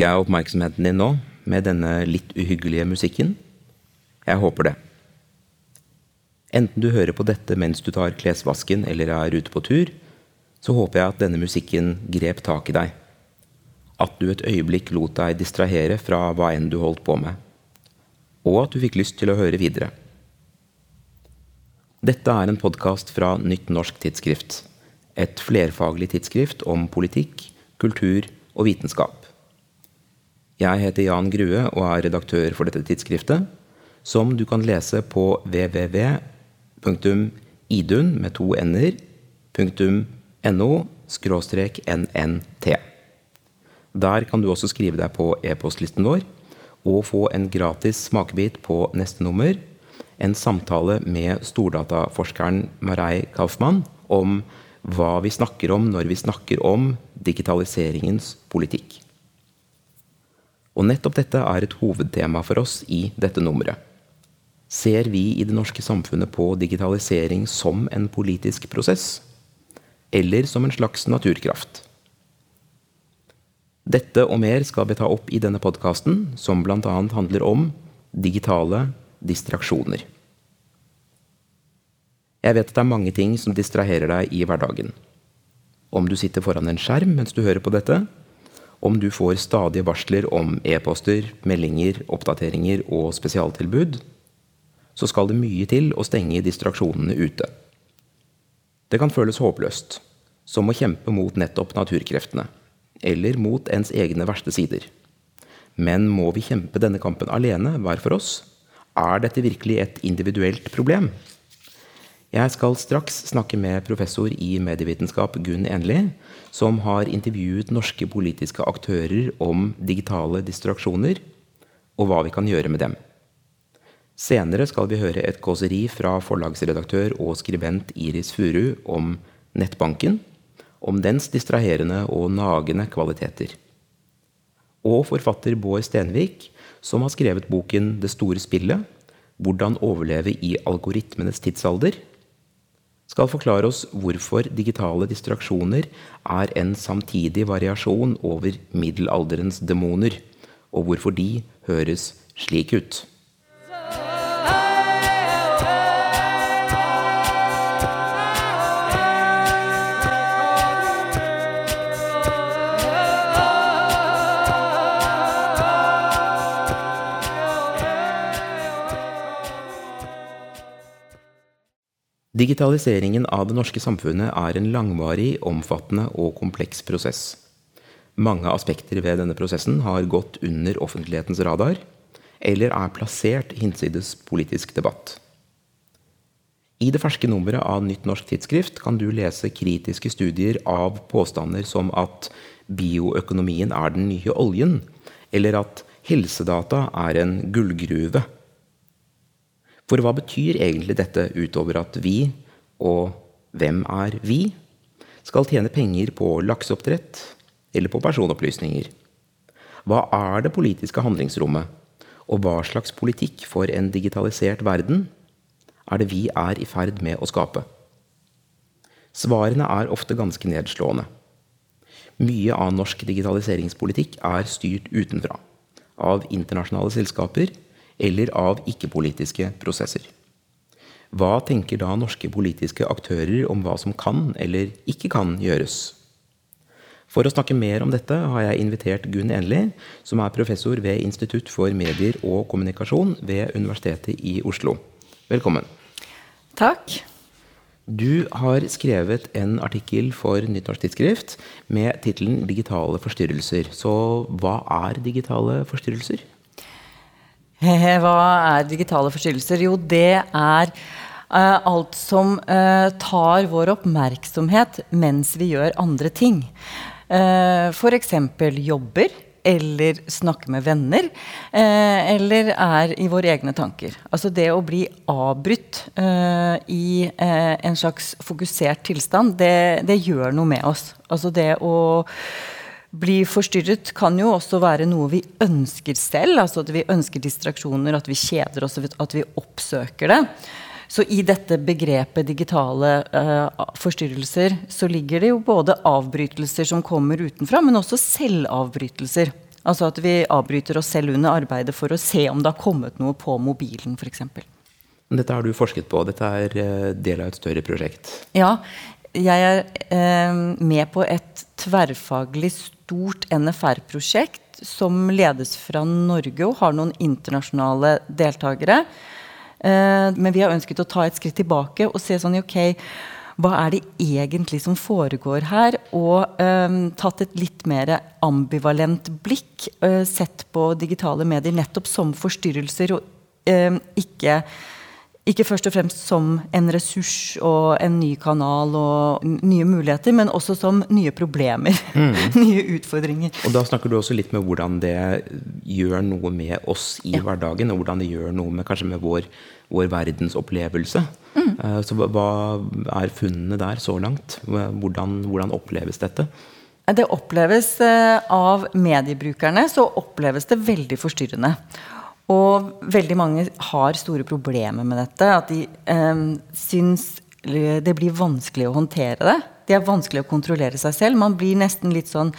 Fikk jeg oppmerksomheten din nå med denne litt uhyggelige musikken? Jeg håper det. Enten du hører på dette mens du tar klesvasken eller er ute på tur, så håper jeg at denne musikken grep tak i deg. At du et øyeblikk lot deg distrahere fra hva enn du holdt på med. Og at du fikk lyst til å høre videre. Dette er en podkast fra Nytt norsk tidsskrift. Et flerfaglig tidsskrift om politikk, kultur og vitenskap. Jeg heter Jan Grue og er redaktør for dette tidsskriftet, som du kan lese på www.idun med to n-er.no nnt. Der kan du også skrive deg på e-postlisten vår og få en gratis smakebit på neste nummer. En samtale med stordataforskeren Marei Kaufmann om hva vi snakker om når vi snakker om digitaliseringens politikk. Og nettopp dette er et hovedtema for oss i dette nummeret. Ser vi i det norske samfunnet på digitalisering som en politisk prosess? Eller som en slags naturkraft? Dette og mer skal vi ta opp i denne podkasten, som bl.a. handler om digitale distraksjoner. Jeg vet at det er mange ting som distraherer deg i hverdagen. Om du sitter foran en skjerm mens du hører på dette, om du får stadige varsler om e-poster, meldinger, oppdateringer og spesialtilbud, så skal det mye til å stenge distraksjonene ute. Det kan føles håpløst, som å kjempe mot nettopp naturkreftene, eller mot ens egne verste sider. Men må vi kjempe denne kampen alene, hver for oss? Er dette virkelig et individuelt problem? Jeg skal straks snakke med professor i medievitenskap Gunn Enli, som har intervjuet norske politiske aktører om digitale distraksjoner, og hva vi kan gjøre med dem. Senere skal vi høre et kåseri fra forlagsredaktør og skribent Iris Furu om nettbanken, om dens distraherende og nagende kvaliteter. Og forfatter Bård Stenvik, som har skrevet boken Det store spillet hvordan overleve i algoritmenes tidsalder, skal forklare oss hvorfor digitale distraksjoner er en samtidig variasjon over middelalderens demoner, og hvorfor de høres slik ut. Digitaliseringen av det norske samfunnet er en langvarig, omfattende og kompleks prosess. Mange aspekter ved denne prosessen har gått under offentlighetens radar, eller er plassert hinsides politisk debatt. I det ferske nummeret av Nytt norsk tidsskrift kan du lese kritiske studier av påstander som at bioøkonomien er den nye oljen, eller at helsedata er en gullgruve. For hva betyr egentlig dette utover at vi, og hvem er vi, skal tjene penger på lakseoppdrett eller på personopplysninger? Hva er det politiske handlingsrommet, og hva slags politikk for en digitalisert verden er det vi er i ferd med å skape? Svarene er ofte ganske nedslående. Mye av norsk digitaliseringspolitikk er styrt utenfra, av internasjonale selskaper eller av ikke-politiske prosesser. Hva tenker da norske politiske aktører om hva som kan eller ikke kan gjøres? For å snakke mer om dette har jeg invitert Gunn Enli, som er professor ved Institutt for medier og kommunikasjon ved Universitetet i Oslo. Velkommen. Takk. Du har skrevet en artikkel for Nyttårstidsskrift med tittelen 'Digitale forstyrrelser'. Så hva er digitale forstyrrelser? Hva er digitale forstyrrelser? Jo, det er uh, alt som uh, tar vår oppmerksomhet mens vi gjør andre ting. Uh, F.eks. jobber eller snakke med venner, eh, eller er i våre egne tanker. Altså det å bli avbrutt eh, i eh, en slags fokusert tilstand, det, det, gjør noe med oss. Altså det å bli forstyrret kan jo også være noe vi ønsker selv. altså At vi ønsker distraksjoner, at vi kjeder oss, at vi oppsøker det. Så i dette begrepet digitale uh, forstyrrelser så ligger det jo både avbrytelser som kommer utenfra, men også selvavbrytelser. Altså at vi avbryter oss selv under arbeidet for å se om det har kommet noe på mobilen f.eks. Dette har du forsket på. Dette er eh, del av et større prosjekt. Ja. Jeg er eh, med på et tverrfaglig stort NFR-prosjekt som ledes fra Norge og har noen internasjonale deltakere. Eh, men vi har ønsket å ta et skritt tilbake og se sånn ok, hva er det egentlig som foregår her? Og um, tatt et litt mer ambivalent blikk. Uh, sett på digitale medier nettopp som forstyrrelser, og um, ikke, ikke først og fremst som en ressurs og en ny kanal og nye muligheter, men også som nye problemer. Mm. nye utfordringer. Og Da snakker du også litt med hvordan det gjør noe med oss i ja. hverdagen, og hvordan det gjør noe med, kanskje med vår, vår verdensopplevelse. Mm. Eh, så hva er funnene der så langt? Hvordan, hvordan oppleves dette? Det oppleves eh, av mediebrukerne så oppleves det veldig forstyrrende. Og veldig mange har store problemer med dette. At de eh, syns det blir vanskelig å håndtere det. Det er vanskelig å kontrollere seg selv. Man blir nesten litt sånn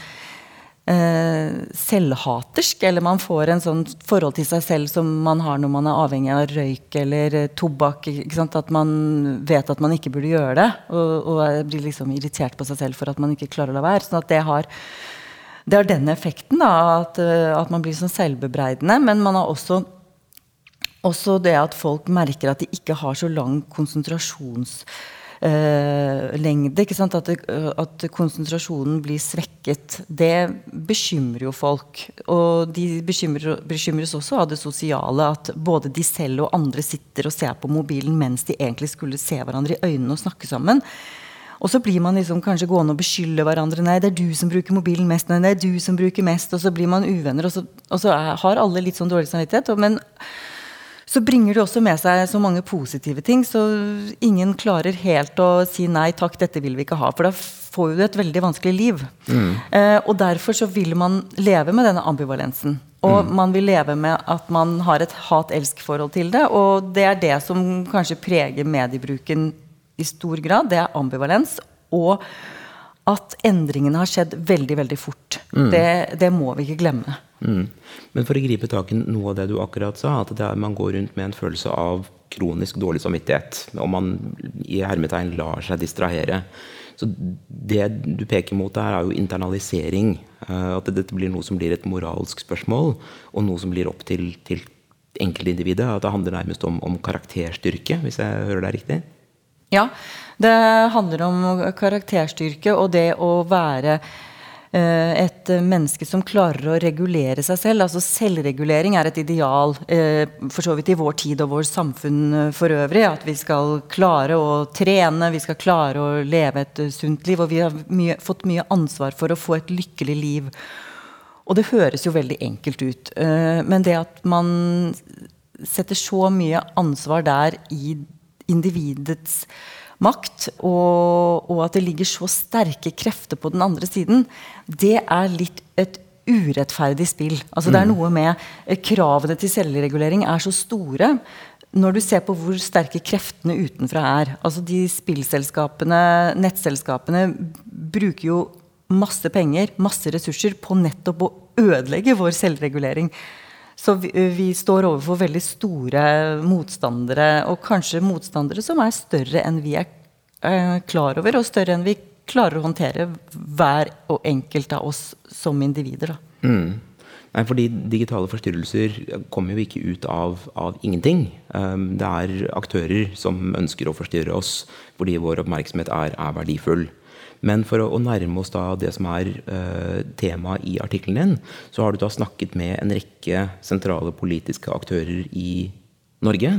eh, selvhatersk. Eller man får en sånn forhold til seg selv som man har når man er avhengig av røyk eller eh, tobakk. At man vet at man ikke burde gjøre det. Og, og blir liksom irritert på seg selv for at man ikke klarer å la være. sånn at det har det har den effekten, da, at, eh, at man blir sånn selvbebreidende. Men man har også også det at folk merker at de ikke har så lang konsentrasjonslengde. lengde. At, at, konsentrasjonen blir svekket. Det bekymrer jo folk. Og de bekymrer, bekymres også av det sosiale. At både de selv og andre sitter og ser på mobilen mens de egentlig skulle se hverandre i øynene og snakke sammen. Og så blir man liksom kanskje gående og beskylde hverandre. 'Nei, det er du som bruker mobilen mest.' 'Nei, det er du som bruker mest.' Og så blir man uvenner, og så, og så er, har alle litt sånn dårlig samvittighet. Og, men så bringer det også med seg så mange positive ting, så ingen klarer helt å si nei takk, dette vil vi ikke ha. For da får du et veldig vanskelig liv. Mm. Eh, og derfor så vil man leve med denne ambivalensen. Og mm. man vil leve med at man har et hat-elsk-forhold til det. Og det er det som kanskje preger mediebruken i stor grad. Det er ambivalens. Og at endringene har skjedd veldig, veldig fort. Mm. Det, det må vi ikke glemme. Mm. Men for å gripe tak i noe av det du akkurat sa, at er, man går rundt med en følelse av kronisk dårlig samvittighet, og man i hermetegn lar seg distrahere. Så det du peker mot der, er jo internalisering. Uh, at dette blir noe som blir et moralsk spørsmål, og noe som blir opp til, til enkeltindividet. At det handler nærmest om, om karakterstyrke, hvis jeg hører deg riktig? Ja, det handler om karakterstyrke og det å være Eh, et menneske som klarer å regulere seg selv. altså Selvregulering er et ideal eh, for så vidt i vår tid og vår samfunn eh, for øvrig. At vi skal klare å trene, vi skal klare å leve et sunt liv. Og vi har mye, fått mye ansvar for å få et lykkelig liv. Og det høres jo veldig enkelt ut. Men det at man setter så mye ansvar der i individets makt, og, og, at det ligger så sterke krefter på den andre siden, det er litt et urettferdig spill. Altså, Det er mm. noe med eh, Kravene til selvregulering er så store. Når du ser på hvor sterke kreftene utenfra er altså De spillselskapene, nettselskapene, bruker jo masse penger, masse ressurser, på nettopp å ødelegge vår selvregulering. Så vi, vi, står overfor veldig store motstandere, og kanskje motstandere som er større enn vi er eh, klar over, og større enn vi klarer å håndtere hver og enkelt av oss som individer. Mm. Nei, fordi digitale forstyrrelser kommer jo ikke ut av, av ingenting. Um, det er aktører som ønsker å forstyrre oss fordi vår oppmerksomhet er, er verdifull. Men for å, å, nærme oss det som er eh, temaet i artikkelen din, så har du da snakket med en rekke sentrale politiske aktører i Norge,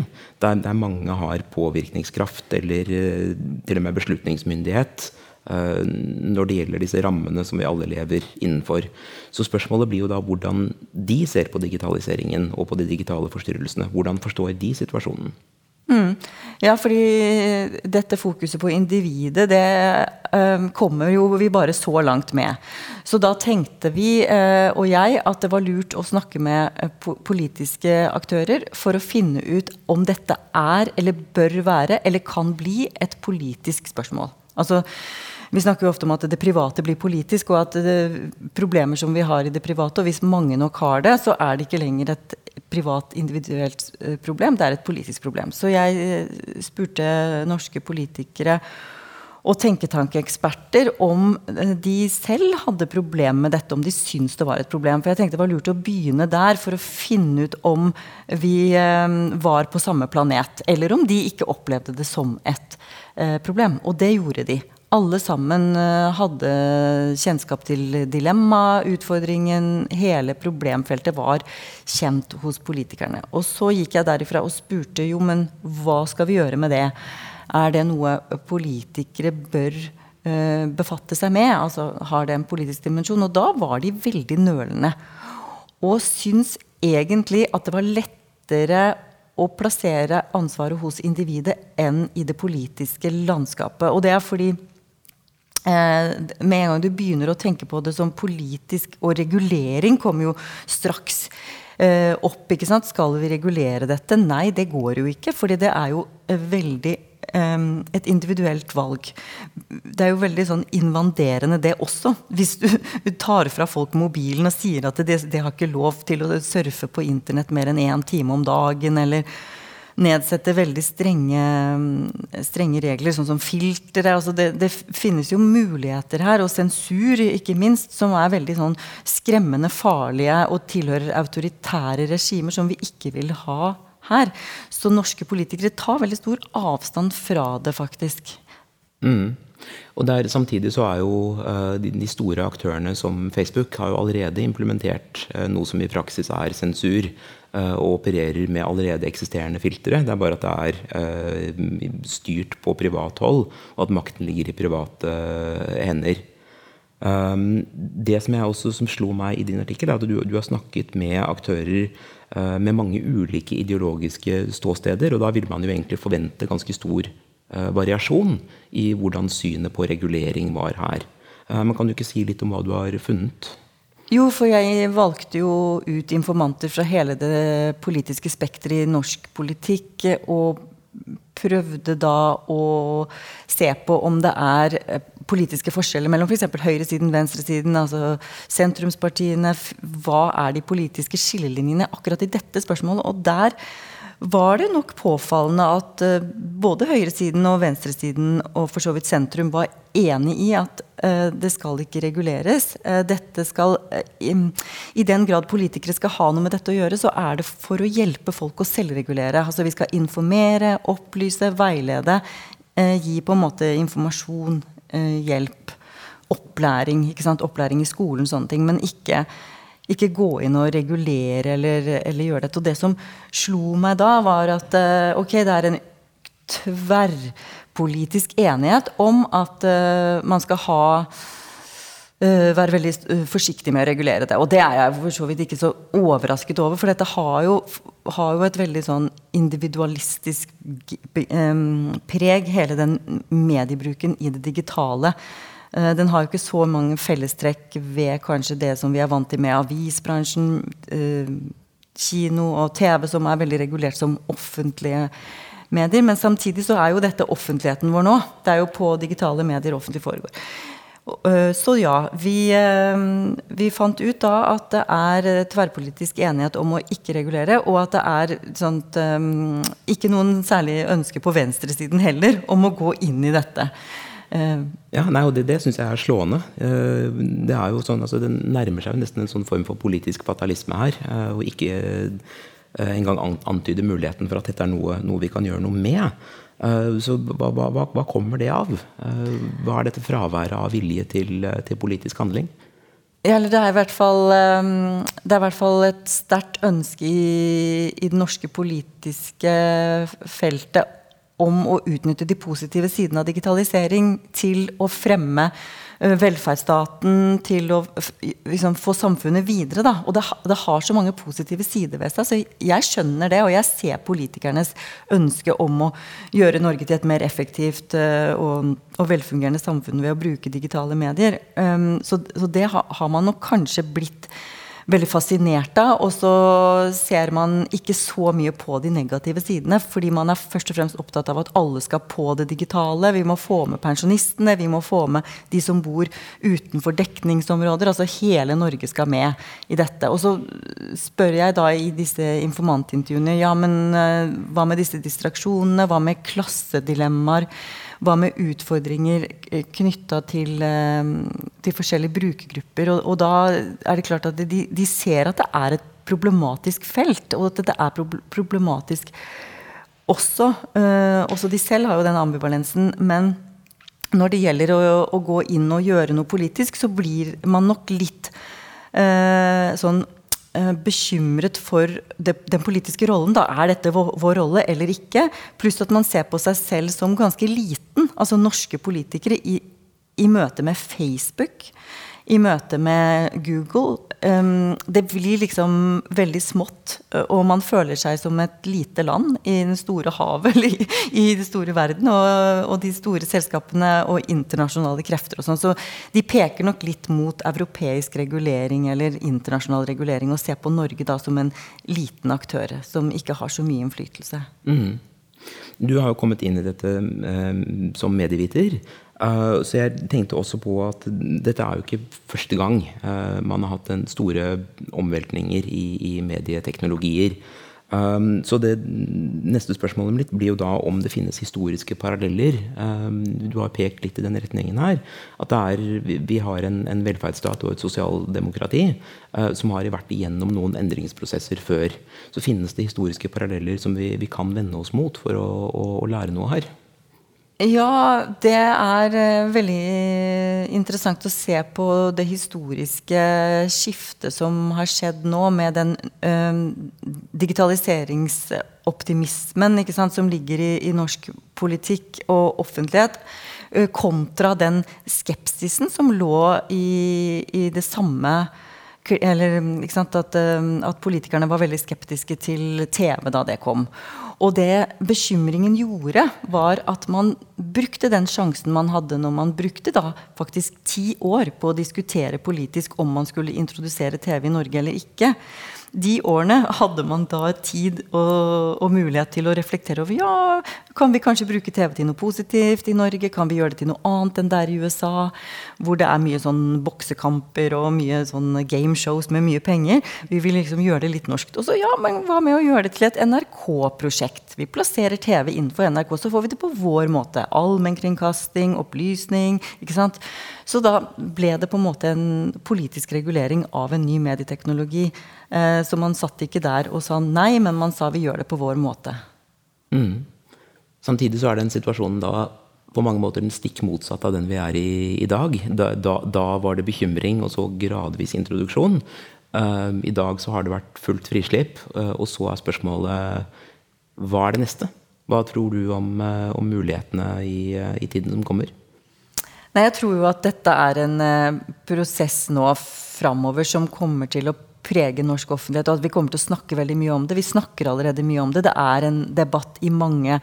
der, der mange har påvirkningskraft eller uh, til og med beslutningsmyndighet eh, når det gjelder disse rammene som vi alle lever innenfor. Så spørsmålet blir jo da hvordan de ser på digitaliseringen og på de digitale forstyrrelsene. Hvordan forstår de situasjonen? Mm. Ja, fordi dette fokuset på individet, det uh, kommer jo vi bare så langt med. Så da tenkte vi, uh, og jeg, at det var lurt å snakke med politiske aktører for å finne ut om dette er, eller bør være, eller kan bli et politisk spørsmål. Altså, Vi snakker jo ofte om at det private blir politisk, og at det, problemer som vi har i det private, og hvis mange nok har det, så er det ikke lenger et privat, individuelt eh, problem, det er et politisk problem. Så jeg eh, spurte norske politikere og tenketankeeksperter om eh, de selv hadde problemer med dette, om de syntes det var et problem. For jeg tenkte det var lurt å begynne der for å finne ut om vi var på samme planet. Eller om de ikke opplevde det som et problem. Og det gjorde de. Alle sammen hadde kjennskap til dilemma, utfordringen. Hele problemfeltet var kjent hos politikerne. Og så gikk jeg derifra og spurte jo, men hva skal vi gjøre med det? Er det noe politikere bør uh, befatte seg med? Altså, har det en politisk dimensjon? Og da var de veldig nølende. Og syns egentlig at det var lettere å plassere ansvaret hos individet enn i det politiske landskapet. Og det er fordi eh, med en gang du begynner å tenke på det som politisk, og regulering kommer jo straks eh, opp. ikke sant? Skal vi regulere dette? Nei, det går jo ikke. fordi det er jo veldig et individuelt valg. Det er jo veldig sånn invaderende, det også. Hvis du, tar fra folk mobilen og sier at de, de har ikke lov til å surfe på internett mer enn én time om dagen, eller nedsetter veldig strenge, strenge regler, sånn som filtre. Altså det, det, finnes jo muligheter her, og sensur ikke minst, som er veldig sånn skremmende farlige og tilhører autoritære regimer som vi ikke vil ha her. Så norske politikere tar veldig stor avstand fra det, faktisk. Mm. Og der, Samtidig så er jo uh, de, store aktørene som Facebook har jo allerede implementert uh, noe som i praksis er sensur, og opererer med allerede eksisterende filtre. Det er bare at det er styrt på privat hold, og at makten ligger i private hender. Um, det som også som slo meg i din artikkel, er at du, du har snakket med aktører med mange ulike ideologiske ståsteder. Og da vil man jo egentlig forvente ganske stor variasjon i hvordan synet på regulering var her. Men kan du ikke si litt om hva du har funnet? Jo, for jeg valgte jo ut informanter fra hele det politiske spekteret i norsk politikk. og prøvde da å se på om det er eh, politiske forskjeller mellom f.eks. For høyresiden, venstresiden, altså sentrumspartiene. Hva er de politiske skillelinjene akkurat i dette spørsmålet? Og der var det nok påfallende at uh, både høyresiden og venstresiden og for så vidt sentrum var enig i at uh, det skal ikke reguleres. Uh, dette skal, i, den grad politikere skal ha noe med dette å gjøre, så er det for å hjelpe folk å selvregulere. Altså Vi skal informere, opplyse, veilede. gi på en måte informasjon, hjelp, opplæring. Opplæring i skolen, sånne ting. Men ikke ikke gå inn og regulere eller, eller, gjøre dette. Og det som slo meg da, var at uh, ok, det er en tverrpolitisk enighet om at uh, man skal ha uh, være veldig forsiktig med å regulere det. Og det er jeg for så vidt ikke så overrasket over, for dette har jo, har jo et veldig sånn individualistisk um, preg, hele den mediebruken i det digitale. Eh, den har jo ikke så mange fellestrekk ved kanskje det som vi er vant til med avisbransjen, eh, kino og TV, som er veldig regulert som offentlige medier. Men samtidig så er jo dette offentligheten vår nå. Det er jo på digitale medier offentlig foregår. Eh, så ja, vi, vi, fant ut da at det er tverrpolitisk enighet om å ikke regulere, og at det er sånt, ikke noen særlig ønske på venstresiden heller om å gå inn i dette. Uh, ja, nei, og Det, det syns jeg er slående. Uh, det er jo sånn, altså, det nærmer seg jo nesten en sånn form for politisk fatalisme her. Uh, og ikke engang antyde muligheten for at dette er noe, noe vi kan gjøre noe med. så hva, hva, hva, kommer det av? hva er dette fraværet av vilje til, til politisk handling? Ja, det, er i hvert fall, det er i hvert fall et sterkt ønske i, i det norske politiske feltet om å utnytte de positive sidene av digitalisering til å fremme velferdsstaten, til å liksom, få samfunnet videre. Da. Og det, det, har så mange positive sider ved seg. Så jeg skjønner det, og jeg ser politikernes ønske om å gjøre Norge til et mer effektivt og, og velfungerende samfunn ved å bruke digitale medier. Um, så, så, det har, har man nok kanskje blitt veldig fascinert av. Og så ser man ikke så mye på de negative sidene, fordi man er først og fremst opptatt av at alle skal på det digitale. Vi må få med pensjonistene, vi må få med de som bor utenfor dekningsområder. Altså hele Norge skal med i dette. Og så spør jeg da i disse informantintervjuene ja, men uh, hva med disse distraksjonene, hva med klassedilemmaer? Hva med utfordringer eh, knytta til, eh, til, forskjellige brukergrupper? Og, og, da er det klart at de, de, ser at det er et problematisk felt, og at det er problematisk også. Uh, også de selv har jo den ambivalensen. Men når det gjelder å, å, gå inn og gjøre noe politisk, så blir man nok litt uh, sånn Eh, bekymret for det, den politiske rollen. Da. Er dette vår, vår, rolle eller ikke? Pluss at man ser på seg selv som ganske liten. Altså norske politikere i, i møte med Facebook i møte med Google. Det blir liksom veldig smått, og man føler seg som et lite land i det store havet, eller i, den store verden, og, de store selskapene og internasjonale krefter og sånn. Så de peker nok litt mot europeisk regulering eller internasjonal regulering, og ser på Norge da som en liten aktør som ikke har så mye innflytelse. Mm. Du har jo kommet inn i dette eh, som medieviter. Uh, så jeg tenkte også på at dette er jo ikke første gang uh, man har hatt en store omveltninger i, i medieteknologier. Um, så det neste spørsmålet mitt blir jo da om det finnes historiske paralleller. Um, du har pekt litt i den retningen her. At er, vi har en, en, velferdsstat og et sosialdemokrati uh, som har vært igjennom noen endringsprosesser før. Så finnes det historiske paralleller som vi, vi kan vende oss mot for å, å, å lære noe her. Ja, det er uh, veldig interessant å se på det historiske skiftet som har skjedd nå, med den ø, digitaliseringsoptimismen som ligger i, i, norsk politikk og offentlighet, ø, kontra den skepsisen som lå i, i det samme eller, at, at, politikerne var veldig skeptiske til TV da det kom. Og det bekymringen gjorde, var at man brukte den sjansen man hadde når man brukte da faktisk ti år på å diskutere politisk om man skulle introdusere TV i Norge eller ikke de årene hadde man da tid og, og, mulighet til å reflektere over ja, kan vi kanskje bruke TV til noe positivt i Norge? Kan vi gjøre det til noe annet enn der i USA? Hvor det er mye sånn boksekamper og mye sånn gameshows med mye penger. Vi vil liksom gjøre det litt norskt. Og så ja, men hva med å gjøre det til et NRK-prosjekt? Vi plasserer TV innenfor NRK, så får vi det på vår måte. Allmennkringkasting, opplysning. ikke sant? Så da ble det på en måte en politisk regulering av en ny medieteknologi. Eh, så man satt ikke der og sa nei, men man sa vi gjør det på vår måte. Mm. Samtidig så er den situasjonen da på mange måter den stikk motsatt av den vi er i i dag. Da, da, da var det bekymring og så gradvis introduksjon. Uh, I dag så har det vært fullt frislipp, uh, og så er spørsmålet hva er det neste? Hva tror du om, uh, om mulighetene i, i tiden som kommer? Nei, jeg tror jo at dette er en uh, prosess nå framover som kommer til å prege norsk offentlighet, og at vi kommer til å snakke veldig mye om det. Vi snakker allerede mye om det. Det er en debatt i mange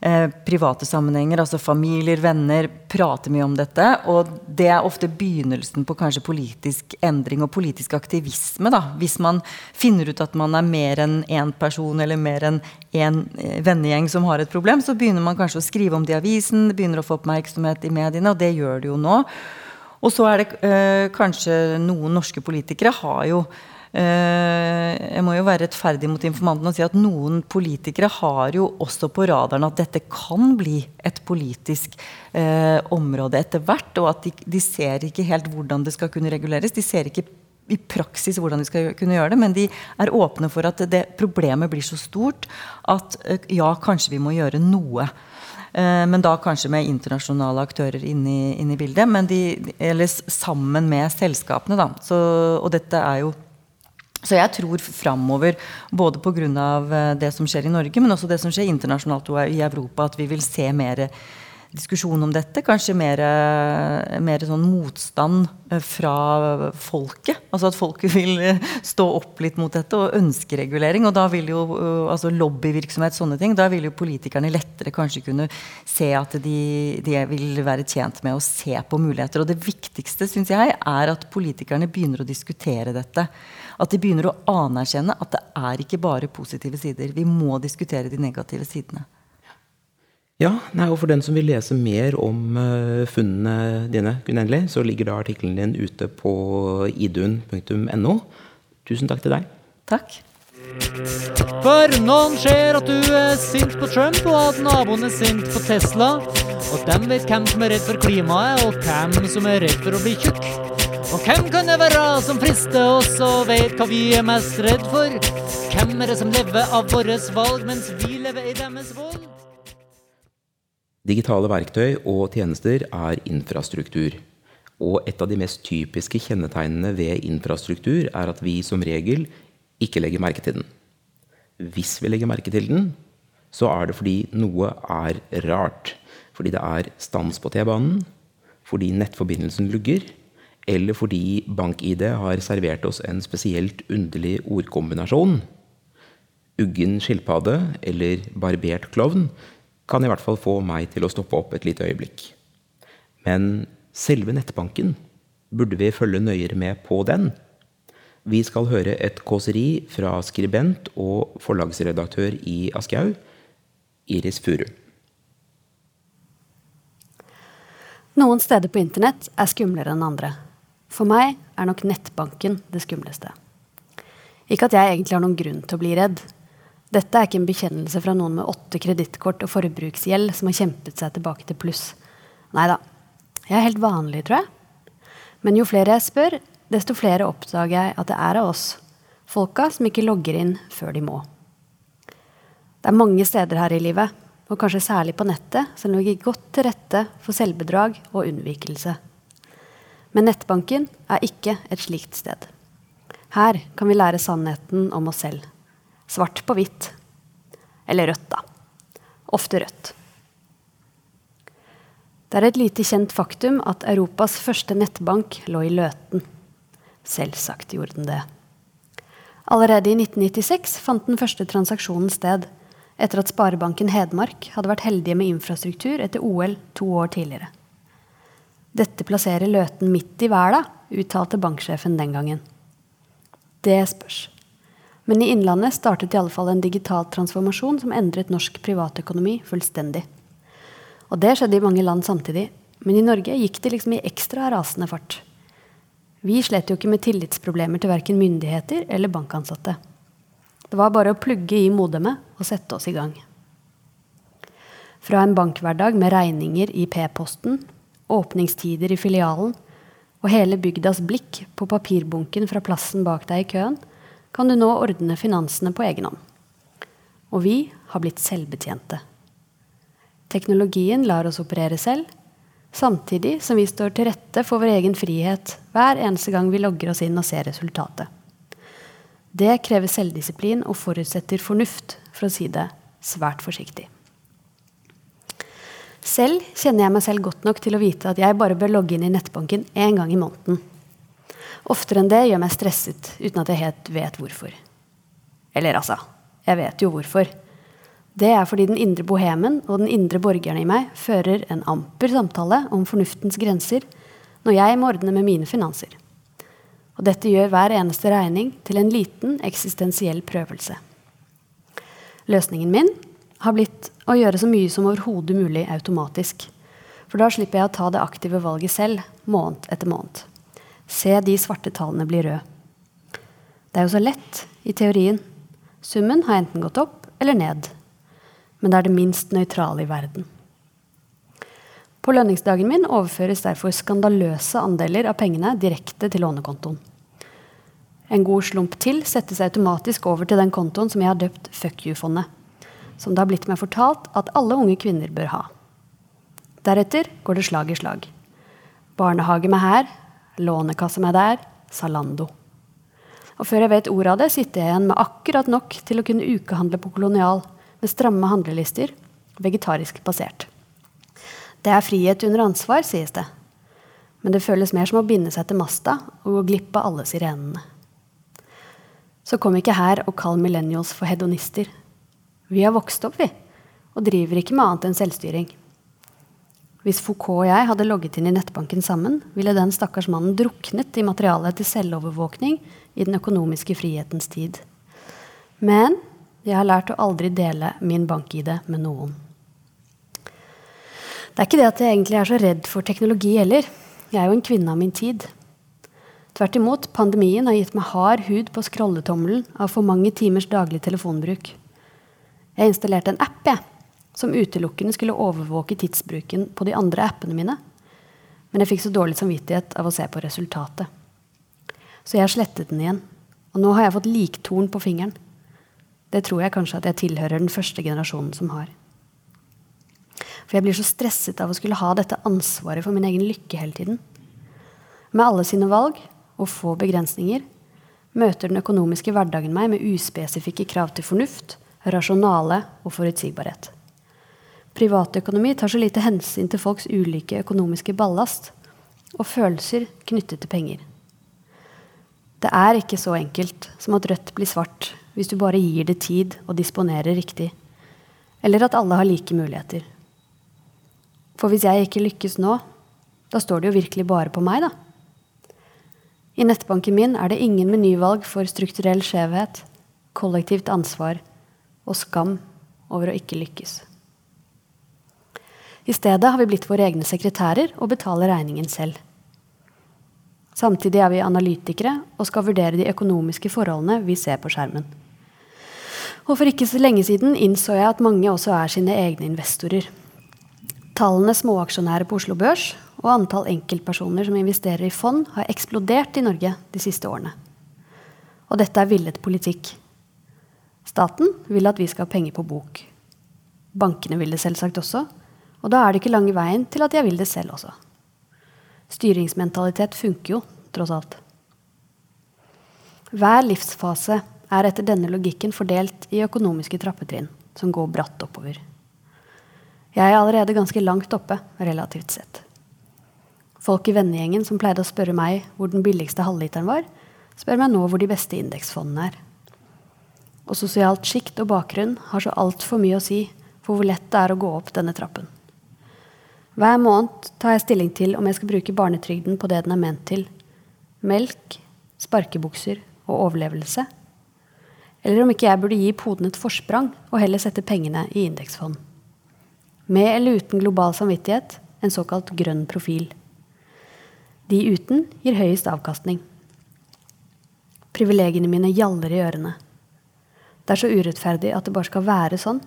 Eh, private sammenhenger, altså familier, venner, prater mye om dette. Og det er ofte begynnelsen på kanskje politisk endring og politisk aktivisme. Da. Hvis man finner ut at man er mer enn én person eller mer enn én eh, vennegjeng som har et problem, så begynner man kanskje å skrive om det i avisen, begynner å få oppmerksomhet i mediene, og det gjør det jo nå. Og så er det øh, kanskje noen norske politikere har jo Eh, jeg må jo være rettferdig mot informanten og si at noen politikere har jo også på radaren at dette kan bli et politisk eh, område etter hvert, og at de, de, ser ikke helt hvordan det skal kunne reguleres. De ser ikke i praksis hvordan de skal kunne gjøre det, men de er åpne for at det problemet blir så stort at eh, ja, kanskje vi må gjøre noe. Eh, men da kanskje med internasjonale aktører inne i, bildet. Men de, eller sammen med selskapene, da. Så, og dette er jo så jeg tror framover, både pga. Eh, det som skjer i Norge, men også det som skjer internasjonalt og i Europa, at vi vil se mer diskusjon om dette. Kanskje mer, mer sånn motstand eh, fra folket. Altså at folket vil eh, stå opp litt mot dette og ønske regulering. Og da vil jo eh, altså lobbyvirksomhet, sånne ting, da vil jo politikerne lettere kanskje kunne se at de, de vil være tjent med å se på muligheter. Og det viktigste, syns jeg, er at politikerne begynner å diskutere dette. At de begynner å anerkjenne at det er ikke bare positive sider. Vi må diskutere de negative sidene. Ja, nei, og For den som vil lese mer om uh, funnene dine, Gunn Endelig, så ligger da artikkelen din ute på idun.no. Tusen takk til deg. Takk. For noen ser at du er sint på Trump, og at naboen er sint på Tesla. Og dem vet hvem som er redd for klimaet, og hvem som er redd for å bli tjukk. Og hvem kan det være som frister oss og vet hva vi er mest redd for? Hvem er det som lever av våre valg, mens vi lever i deres vold? Digitale verktøy og tjenester er infrastruktur. Og et av de mest typiske kjennetegnene ved infrastruktur er at vi som regel ikke legger merke til den. Hvis vi legger merke til den, så er det fordi noe er rart. Fordi det er stans på T-banen, fordi nettforbindelsen lugger, eller fordi BankID har servert oss en spesielt underlig ordkombinasjon. Uggen skilpadde eller barbert klovn kan i hvert fall få meg til å stoppe opp et lite øyeblikk. Men selve nettbanken, burde vi følge nøyere med på den? Vi skal høre et kåseri fra skribent og forlagsredaktør i Aschehoug, Iris Furu. Noen steder på internett er skumlere enn andre. For meg er nok nettbanken det skumleste. Ikke at jeg egentlig har noen grunn til å bli redd. Dette er ikke en bekjennelse fra noen med åtte kredittkort og forbruksgjeld som har kjempet seg tilbake til pluss. Nei da. Jeg er helt vanlig, tror jeg. Men jo flere jeg spør, desto flere oppdager jeg at det er av oss. Folka som ikke logger inn før de må. Det er mange steder her i livet, og kanskje særlig på nettet, som ligger godt til rette for selvbedrag og unnvikelse. Men nettbanken er ikke et slikt sted. Her kan vi lære sannheten om oss selv. Svart på hvitt. Eller rødt, da. Ofte rødt. Det er et lite kjent faktum at Europas første nettbank lå i Løten. Selvsagt gjorde den det. Allerede i 1996 fant den første transaksjonen sted, etter at Sparebanken Hedmark hadde vært heldige med infrastruktur etter OL to år tidligere. Dette plasserer Løten midt i verden, uttalte banksjefen den gangen. Det spørs. Men i Innlandet startet i alle fall en digital transformasjon som endret norsk privatøkonomi fullstendig. Og det skjedde i mange land samtidig. Men i Norge gikk det liksom i ekstra rasende fart. Vi slet jo ikke med tillitsproblemer til verken myndigheter eller bankansatte. Det var bare å plugge i modemet og sette oss i gang. Fra en bankhverdag med regninger i P-posten, åpningstider i filialen og hele bygdas blikk på papirbunken fra plassen bak deg i køen, kan du nå ordne finansene på egen hånd. Og vi har blitt selvbetjente. Teknologien lar oss operere selv, samtidig som vi står til rette for vår egen frihet hver eneste gang vi logger oss inn og ser resultatet. Det krever selvdisiplin og forutsetter fornuft, for å si det svært forsiktig. Selv kjenner jeg meg selv godt nok til å vite at jeg bare bør logge inn i nettbanken én gang i måneden. Oftere enn det gjør meg stresset uten at jeg helt vet hvorfor. Eller altså, jeg vet jo hvorfor. Det er fordi den indre bohemen og den indre borgeren i meg fører en amper samtale om fornuftens grenser når jeg må ordne med mine finanser. Og dette gjør hver eneste regning til en liten eksistensiell prøvelse. Løsningen min har blitt å gjøre så mye som overhodet mulig automatisk. For da slipper jeg å ta det aktive valget selv, måned etter måned. Se de svarte tallene bli røde. Det er jo så lett i teorien. Summen har enten gått opp eller ned. Men det er det minst nøytrale i verden. På lønningsdagen min overføres derfor skandaløse andeler av pengene direkte til lånekontoen. En god slump til settes automatisk over til den kontoen som jeg har døpt Fuck you-fondet. Som det har blitt meg fortalt at alle unge kvinner bør ha. Deretter går det slag i slag. Barnehage med her, Lånekasse med der, Salando. Og før jeg vet ordet av det, sitter jeg igjen med akkurat nok til å kunne ukehandle på Kolonial med stramme handlelister, vegetarisk basert. Det er frihet under ansvar, sies det. Men det føles mer som å binde seg til masta og gå glipp av alle sirenene. Så kom ikke her og kall millennials for hedonister. Vi har vokst opp, vi, og driver ikke med annet enn selvstyring. Hvis Foucault og jeg hadde logget inn i nettbanken sammen, ville den stakkars mannen druknet i materialet til selvovervåkning i den økonomiske frihetens tid. Men jeg har lært å aldri dele min bank-ID med noen. Det er ikke det at jeg egentlig er så redd for teknologi heller. Jeg er jo en kvinne av min tid. Tvert imot, pandemien har gitt meg hard hud på scrolletommelen av for mange timers daglig telefonbruk. Jeg installerte en app jeg, som utelukkende skulle overvåke tidsbruken på de andre appene mine. Men jeg fikk så dårlig samvittighet av å se på resultatet. Så jeg slettet den igjen. Og nå har jeg fått liktorn på fingeren. Det tror jeg kanskje at jeg tilhører den første generasjonen som har. For jeg blir så stresset av å skulle ha dette ansvaret for min egen lykke hele tiden. Med alle sine valg og få begrensninger møter den økonomiske hverdagen meg med uspesifikke krav til fornuft, rasjonale og forutsigbarhet. Privatøkonomi tar så lite hensyn til folks ulike økonomiske ballast og følelser knyttet til penger. Det er ikke så enkelt som at rødt blir svart hvis du bare gir det tid og disponerer riktig, eller at alle har like muligheter. For hvis jeg ikke lykkes nå, da står det jo virkelig bare på meg, da. I nettbanken min er det ingen menyvalg for strukturell skjevhet, kollektivt ansvar og skam over å ikke lykkes. I stedet har vi blitt våre egne sekretærer og betaler regningen selv. Samtidig er vi analytikere og skal vurdere de økonomiske forholdene vi ser på skjermen. Og for ikke så lenge siden innså jeg at mange også er sine egne investorer. Tallene småaksjonærer på Oslo Børs og antall enkeltpersoner som investerer i fond, har eksplodert i Norge de siste årene. Og dette er villet politikk. Staten vil at vi skal ha penger på bok. Bankene vil det selvsagt også, og da er det ikke lange veien til at jeg vil det selv også. Styringsmentalitet funker jo, tross alt. Hver livsfase er etter denne logikken fordelt i økonomiske trappetrinn som går bratt oppover. Jeg er allerede ganske langt oppe, relativt sett. Folk i vennegjengen som pleide å spørre meg hvor den billigste halvliteren var, spør meg nå hvor de beste indeksfondene er. Og sosialt sjikt og bakgrunn har så altfor mye å si for hvor lett det er å gå opp denne trappen. Hver måned tar jeg stilling til om jeg skal bruke barnetrygden på det den er ment til melk, sparkebukser og overlevelse. Eller om ikke jeg burde gi poden et forsprang og heller sette pengene i indeksfond med eller uten global samvittighet, en såkalt grønn profil. De uten gir høyest avkastning. Privilegiene mine gjaller i ørene. Det er så urettferdig at det bare skal være sånn.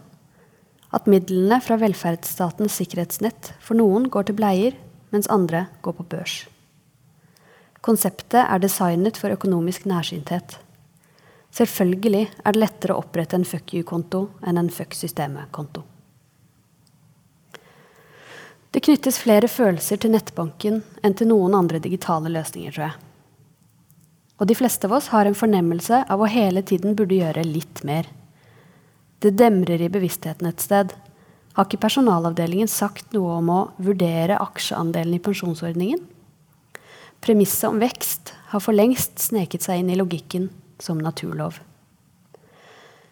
At midlene fra velferdsstatens sikkerhetsnett for noen går til bleier, mens andre går på børs. Konseptet er designet for økonomisk nærsynthet. Selvfølgelig er det lettere å opprette en fuck you-konto enn en fuck systemet-konto. Det knyttes flere følelser til nettbanken enn til noen andre digitale løsninger, tror jeg. Og de fleste av oss har en fornemmelse av å hele tiden burde gjøre litt mer. Det demrer i bevisstheten et sted. Har ikke personalavdelingen sagt noe om å vurdere aksjeandelen i pensjonsordningen? Premisset om vekst har for lengst sneket seg inn i logikken som naturlov.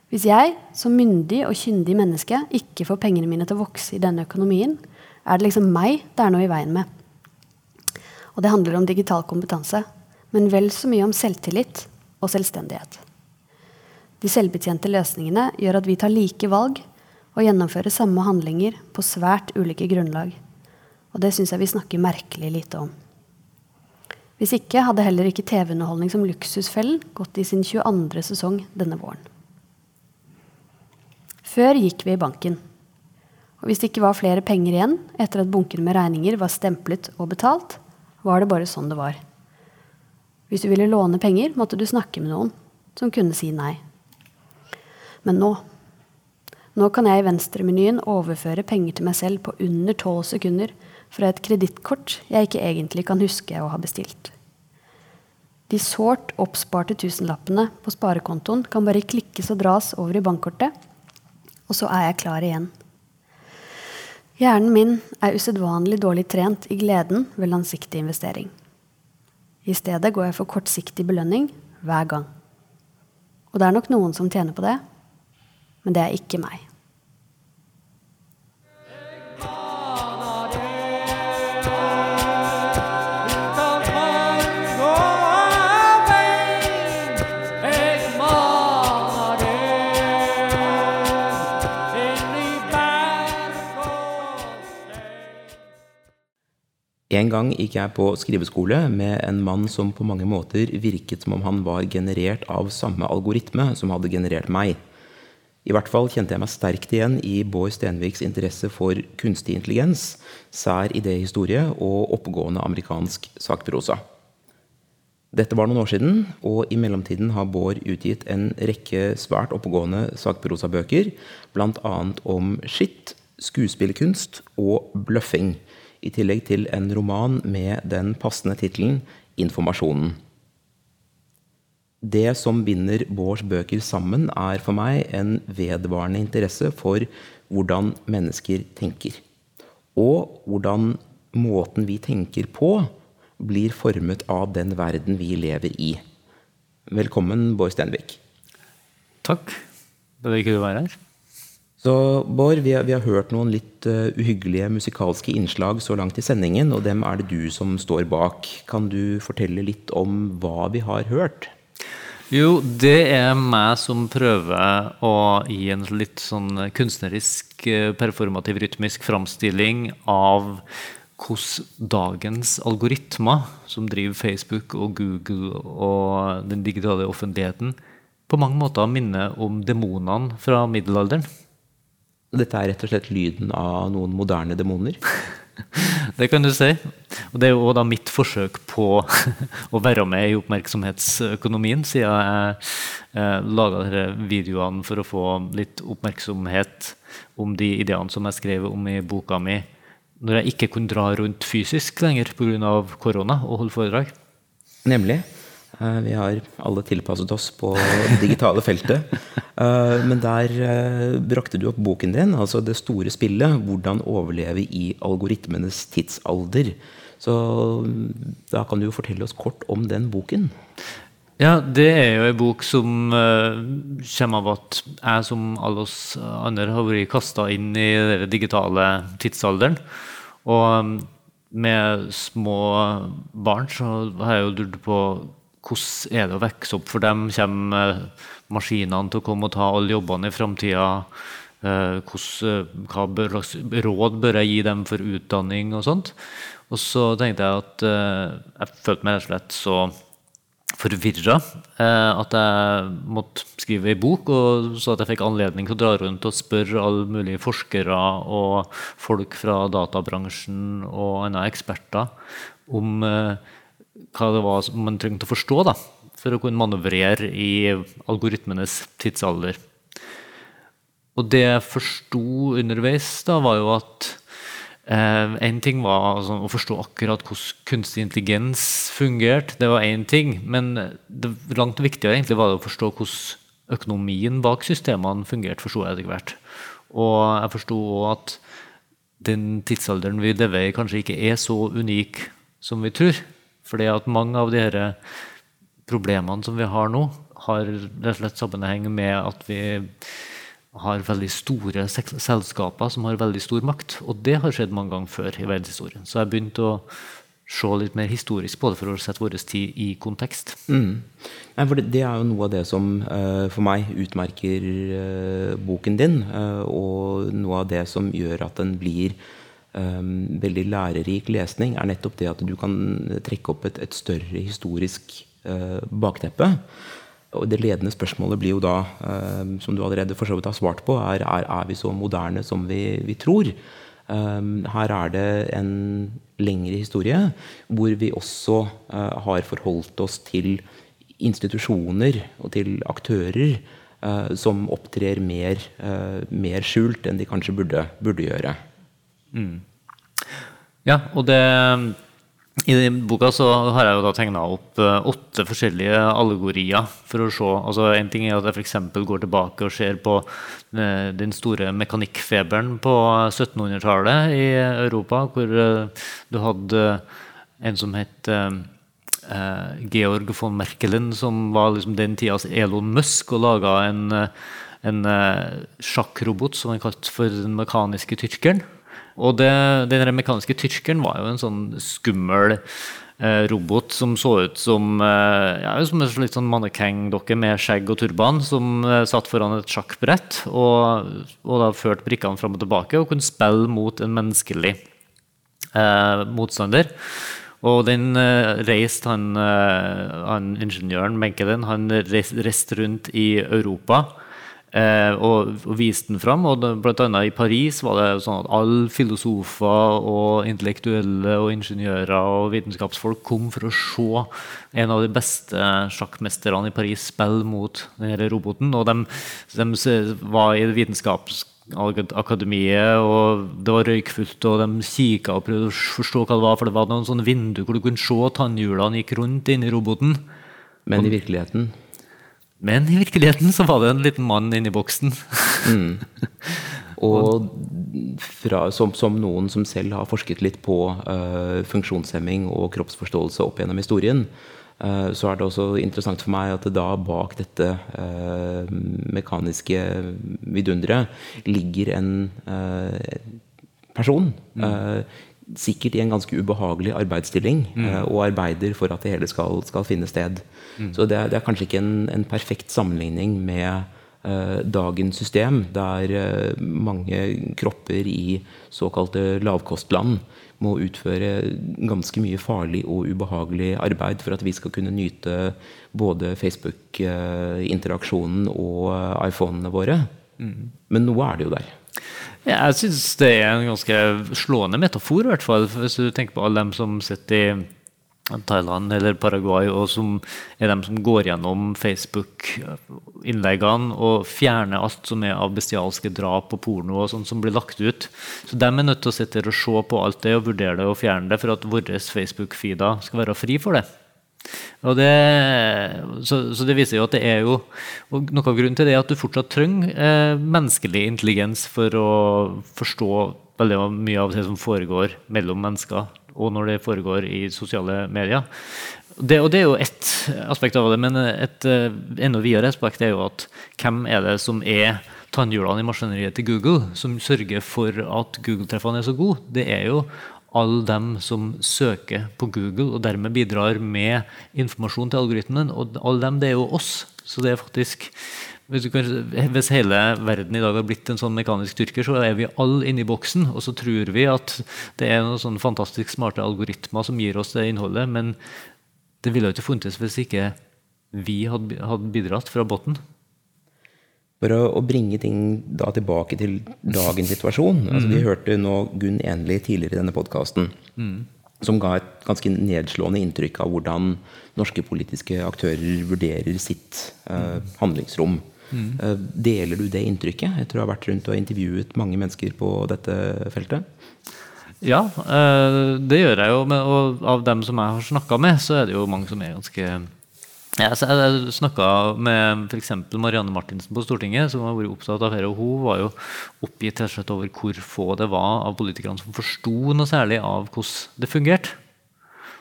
Hvis jeg som myndig og kyndig menneske ikke får pengene mine til å vokse i denne økonomien, er det liksom meg det er noe i veien med. Og det handler om digital kompetanse, men vel så mye om selvtillit og selvstendighet. De selvbetjente løsningene gjør at vi tar like valg og gjennomfører samme handlinger på svært ulike grunnlag. Og det syns jeg vi snakker merkelig lite om. Hvis ikke hadde heller ikke TV-underholdning som Luksusfellen gått i sin 22. sesong denne våren. Før gikk vi i banken. Og hvis det ikke var flere penger igjen etter at bunken med regninger var stemplet og betalt, var det bare sånn det var. Hvis du ville låne penger, måtte du snakke med noen som kunne si nei. Men nå Nå kan jeg i venstremenyen overføre penger til meg selv på under tolv sekunder fra et kredittkort jeg ikke egentlig kan huske å ha bestilt. De sårt oppsparte tusenlappene på sparekontoen kan bare klikkes og dras over i bankkortet, og så er jeg klar igjen. Hjernen min er usedvanlig dårlig trent i gleden ved langsiktig investering. I stedet går jeg for kortsiktig belønning hver gang. Og det er nok noen som tjener på det, men det er ikke meg. En gang gikk jeg på skriveskole med en mann som på mange måter virket som om han var generert av samme algoritme som hadde generert meg. I hvert fall kjente jeg meg sterkt igjen i Bård Stenviks interesse for kunstig intelligens, sær idéhistorie og oppegående amerikansk sakprosa. Dette var noen år siden, og i mellomtiden har Bård utgitt en rekke svært oppegående sakprosabøker, bl.a. om skitt, skuespillerkunst og bløffing i tillegg til en roman med den passende tittelen 'Informasjonen'. Det som binder Bårds bøker sammen, er for meg en vedvarende interesse for hvordan mennesker tenker. Og hvordan måten vi tenker på, blir formet av den verden vi lever i. Velkommen, Bård Stenvik. Takk. Det er hyggelig å være her. Så Bård, vi har, vi har hørt noen litt uh, uhyggelige musikalske innslag så langt i sendingen, og dem er det du som står bak. Kan du fortelle litt om hva vi har hørt? Jo, det er meg som prøver å gi en litt sånn kunstnerisk, eh, performativ, rytmisk framstilling av hvordan dagens algoritmer, som driver Facebook og Google og den digitale offentligheten, på mange måter minner om demonene fra middelalderen. Dette er rett og slett lyden av noen moderne demoner? det kan du si. Og det er jo da mitt forsøk på å være med i oppmerksomhetsøkonomien, siden jeg eh, laga disse videoene for å få litt oppmerksomhet om de ideene som jeg skrev om i boka mi, når jeg ikke kunne dra rundt fysisk lenger pga. korona og holde foredrag. Nemlig. Eh, vi har alle tilpasset oss på det digitale feltet. Eh, men der eh, brakte du opp boken din, altså 'Det store spillet'. Hvordan overleve i algoritmenes tidsalder. Så da kan du jo fortelle oss kort om den boken. Ja, det er jo en bok som kommer av at jeg som alle oss andre har vært kasta inn i den digitale tidsalderen. Og med små barn så har jeg jo lurt på hvordan er det å vokse opp for dem? Kommer maskinene til å komme og ta alle jobbene i framtida? Eh, hva slags råd bør jeg gi dem for utdanning og sånt? Og så tenkte jeg at eh, jeg følte meg rett og slett så forvirra eh, at jeg måtte skrive ei bok, og så at jeg fikk anledning til å dra rundt og spørre alle mulige forskere og folk fra databransjen og andre eksperter om hva det var man trengte å forstå da, for å kunne manøvrere i algoritmenes tidsalder. Og det jeg forsto underveis, da, var jo at eh, En ting var altså, å forstå akkurat hvordan kunstig intelligens fungerte. Det var én ting. Men det langt viktigere egentlig var det å forstå hvordan økonomien bak systemene fungerte. forstod jeg etter hvert. Og jeg forsto òg at den tidsalderen vi lever i, kanskje ikke er så unik som vi tror. Fordi at mange av de problemene som vi har nå, har rett og slett sammenheng med at vi har veldig store selskaper som har veldig stor makt. Og det har skjedd mange ganger før i verdenshistorien. Så jeg har begynt å se litt mer historisk på det for å sette vår tid i kontekst. Mm. Nei, det, det, er jo noe av det som uh, for meg utmerker uh, boken din, uh, og noe av det som gjør at den blir veldig lærerik lesning, er nettopp det at du kan trekke opp et, et større historisk uh, bakteppe. Og det ledende spørsmålet blir jo da, um, som du allerede for så vidt har svart på, er, er, er vi så moderne som vi, vi tror? Um, her er det en lengre historie hvor vi også uh, har forholdt oss til institusjoner og til aktører uh, som opptrer mer, mer, skjult enn de kanskje burde, burde gjøre. Mm. Ja, og det, I den boka så har jeg jo da tegna opp eh, åtte forskjellige allegorier. for å se, altså En ting er at jeg f.eks. går tilbake og ser på eh, den store mekanikkfeberen på 1700-tallet i Europa, hvor eh, du hadde en som het Georg von Merkelen, som var liksom den tidas Elon Musk, og laga en, en sjakkrobot som han kalte for den mekaniske tyrkeren. Og det, den mekaniske tyrkeren var jo en sånn skummel eh, robot som så ut som, eh, ja, som en litt sånn mannekengdokke med skjegg og turban, som eh, satt foran et sjakkbrett og, og da førte brikkene fram og tilbake og kunne spille mot en menneskelig motstander. Og den uh, reiste han, uh, han ingeniøren Menkelen han reiste rundt i Europa og, og, viste den fram. og Blant annet i Paris var det sånn at alle filosofer og intellektuelle og ingeniører og vitenskapsfolk kom for å se en av de beste sjakkmesterne i Paris spille mot denne roboten. Og de, de var i Vitenskapsakademiet, og det var røykfullt, og de kikka og prøvde å forstå hva det var, for det var noen sånne vinduer hvor du kunne se tannhjulene gikk rundt inni roboten. Men i virkeligheten men i virkeligheten så var det en liten mann inni boksen. mm. Og fra, som, som, noen som selv har forsket litt på uh, funksjonshemming og kroppsforståelse opp gjennom historien, uh, så er det også interessant for meg at det da bak dette uh, mekaniske vidunderet ligger en person. Mm sikkert i en ganske ubehagelig arbeidsstilling mm. uh, og arbeider for at det hele skal, skal finne sted. Mm. Så det er, det er, kanskje ikke en, en perfekt sammenligning med uh, dagens system, der uh, mange kropper i såkalte lavkostland må utføre ganske mye farlig og ubehagelig arbeid for at vi skal kunne nyte både Facebook-interaksjonen og iPhonene våre. Mm. Men noe er det jo der. Jeg syns det er en ganske slående metafor, i hvert fall. Hvis du tenker på alle dem som sitter i Thailand eller Paraguay, og som er dem som går gjennom Facebook-innleggene og fjerner alt som er av bestialske drap og porno og sånt som blir lagt ut. Så de er nødt til å sitte og se på alt det og vurdere det og fjerne det for at våre Facebook-feeder skal være fri for det. Det, så, så, det viser jo at det er jo Noe av grunnen til det er at du fortsatt trenger eh, menneskelig intelligens for å forstå veldig mye av det som foregår mellom mennesker, og når det foregår i sosiale medier. Det, og det er jo ett aspekt av det, men et uh, enda videre aspekt er jo at hvem er det som er tannhjulene i maskineriet til Google, som sørger for at Google-treffene er så gode? Det er jo alle dem som søker på Google og dermed bidrar med informasjon til algoritmen. Og alle dem, det er jo oss. Så det er faktisk hvis, hele verden i dag har blitt en sånn mekanisk tyrker, så er vi alle inni boksen. Og så tror vi at det er noen sånne fantastisk smarte algoritmer som gir oss det innholdet. Men det ville jo ikke funtes hvis ikke vi hadde, bidratt fra bunnen. For å, å, bringe ting da tilbake til dagens situasjon. Mm. Altså, vi hørte nå Gunn Enli tidligere i denne podkasten. Mm. Som ga et ganske nedslående inntrykk av hvordan norske politiske aktører vurderer sitt uh, handlingsrom. Mm. Uh, deler du det inntrykket etter jeg har vært rundt og intervjuet mange mennesker på dette feltet? Ja, uh, det gjør jeg jo. og av dem som jeg har snakka med, så er det jo mange som er ganske jeg snakka med f.eks. Marianne Martinsen på Stortinget, som har vært opptatt av dette. Hun var jo oppgitt over hvor få det var av politikerne som forsto noe særlig av hvordan det fungerte.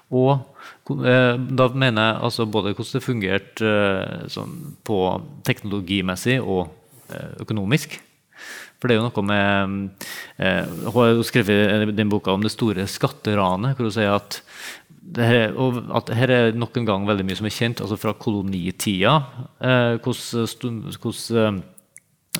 Og eh, da mener jeg altså både hvordan det fungerte eh, sånn på teknologimessig og eh, økonomisk. For det er jo noe med Hun har jo skrevet den boka om det store skatteranet, hvor hun sier at her, og at her er nok en gang veldig mye som er kjent altså fra kolonitida. Eh, hvordan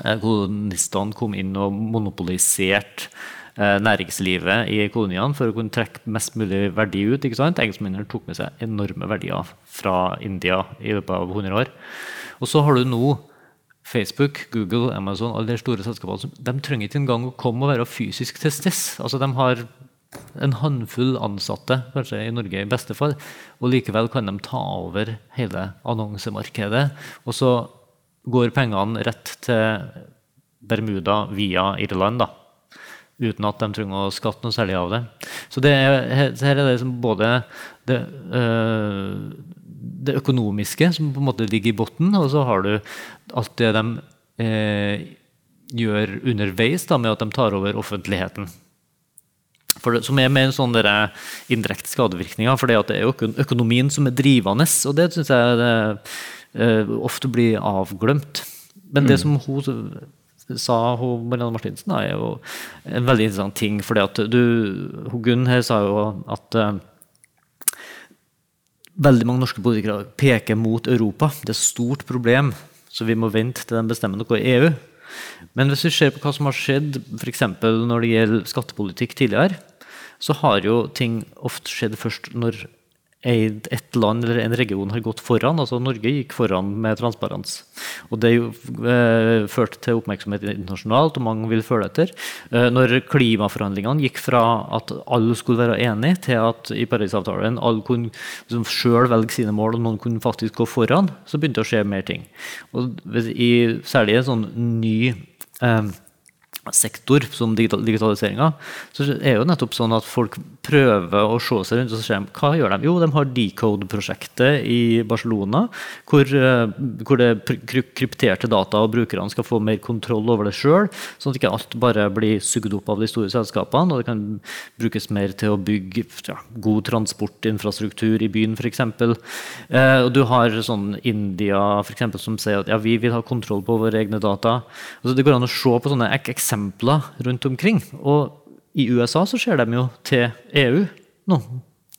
eh, kolonistene kom inn og monopoliserte eh, næringslivet i koloniene for å kunne trekke mest mulig verdi ut. ikke sant? Engelskmennene tok med seg enorme verdier fra India i løpet av 100 år. Og så har du nå Facebook, Google, Amazon alle de store selskapene, de trenger ikke engang å komme og være fysisk til stede. Altså, de har en håndfull ansatte kanskje i Norge i beste fall, og likevel kan de ta over hele annonsemarkedet. Og så går pengene rett til Bermuda via Irland, da, uten at de trenger å skatte noe særlig av det. Så det er, her er det liksom både det, øh, det økonomiske som på en måte ligger i bunnen, og så har du alt det de øh, gjør underveis da, med at de tar over offentligheten. For det, som er mer sånn dere indirekte skadevirkninger. For det, at det er jo økonomien som er drivende, og det syns jeg det, uh, ofte blir avglemt. Men det som hun sa, hun, Marianne Martinsen, er jo en veldig interessant ting. fordi at du, hun Gunn her sa jo at uh, veldig mange norske politikere peker mot Europa. Det er et stort problem, så vi må vente til de bestemmer noe i EU. Men hvis vi ser på hva som har skjedd f.eks. når det gjelder skattepolitikk tidligere, så har jo ting ofte skjedd først når et land eller en region har gått foran. altså Norge gikk foran med transparens. Og Det eh, førte til oppmerksomhet internasjonalt, og mange vil følge etter. Eh, når klimaforhandlingene gikk fra at alle skulle være enige, til at i Parisavtalen alle kunne liksom, selv velge sine mål, og noen kunne faktisk gå foran, så begynte det å skje mer ting. Og i, særlig en sånn ny eh, sektor som digital, digitaliseringa, så er jo nettopp sånn at folk prøver å se seg rundt og se hva gjør de? Jo, de har Decode-prosjektet i Barcelona, hvor, eh, hvor det er krypterte data, og brukerne skal få mer kontroll over det sjøl, sånn at ikke alt bare blir sugd opp av de store selskapene, og det kan brukes mer til å bygge ja, god transportinfrastruktur i byen, f.eks. Eh, og du har sånn India for eksempel, som sier at ja, vi vil ha kontroll på våre egne data. Altså, det går an å se på sånne ek eksempler rundt omkring. Og i USA så ser de jo til EU nå.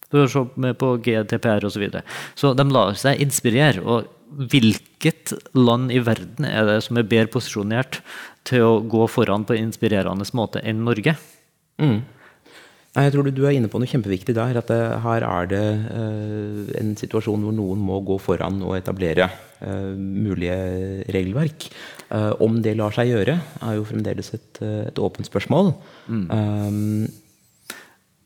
For å se med på GDPR osv. Så, videre. så de lar seg inspirere. Og hvilket land i verden er det som er bedre posisjonert til å gå foran på en inspirerende måte enn Norge? Mm. Nei, jeg tror du, du er inne på noe kjempeviktig der. At det, her er det eh, en situasjon hvor noen må gå foran og etablere eh, mulige regelverk. Eh, om det lar seg gjøre, er jo fremdeles et, eh, et åpent spørsmål. Um,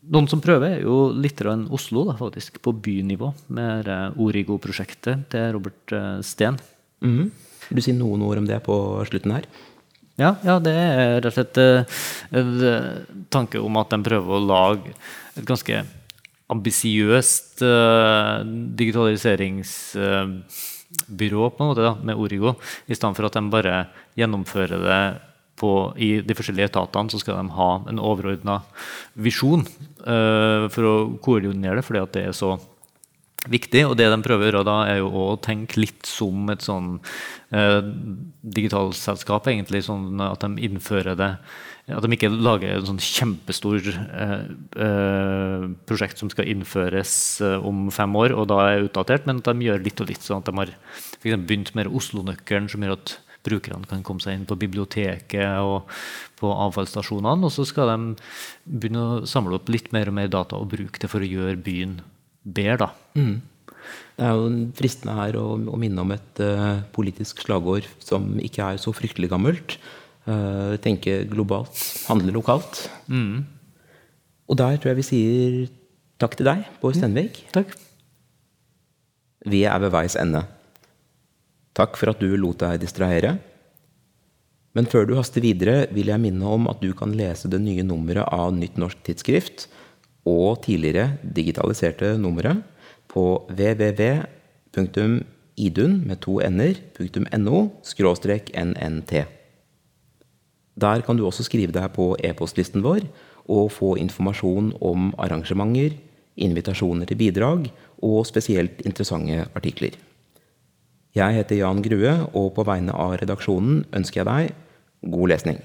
Noen som prøver, er jo litt enn Oslo, da, faktisk, på bynivå, med eh, Origo-prosjektet til Robert eh, Steen. Mm. Vil du si noen ord om det på slutten her? Ja, ja, det er rett og slett eh, en eh, tanke om at de prøver å lage et ganske ambisiøst uh, digitaliseringsbyrå på en måte da, med Origo, i stedet for at de bare gjennomfører det på, i de forskjellige etatene, så skal de ha en overordna visjon uh, for å koordinere det, fordi at det er så viktig. Og det de prøver å gjøre da, er jo å tenke litt som et sånn eh, digitalselskap, egentlig. Sånn at de innfører det At de ikke lager en sånn kjempestor eh, eh, prosjekt som skal innføres eh, om fem år, og da er utdatert, men at de gjør litt og litt. Sånn at de har for eksempel begynt med Oslo-nøkkelen, som gjør at brukerne kan komme seg inn på biblioteket og på avfallsstasjonene. Og så skal de begynne å samle opp litt mer og mer data og bruke det for å gjøre byen bedre. da. Det er jo fristende her å, å minne om et uh, politisk slagord som ikke er så fryktelig gammelt. Uh, tenke globalt, handle lokalt. Og der tror jeg vi sier takk til deg, Bård Stenvik. Takk. Vi er ved veis ende. Takk for at du lot deg distrahere. Men før du haster videre, vil jeg minne om at du kan lese det nye nummeret av Nytt norsk tidsskrift og tidligere digitaliserte numre på www.idun med to n-er.no skråstrek nnt. Der kan du også skrive deg på e-postlisten vår og få informasjon om arrangementer, invitasjoner til bidrag og spesielt interessante artikler. Jeg heter Jan Grue, og på vegne av redaksjonen ønsker jeg deg god lesning.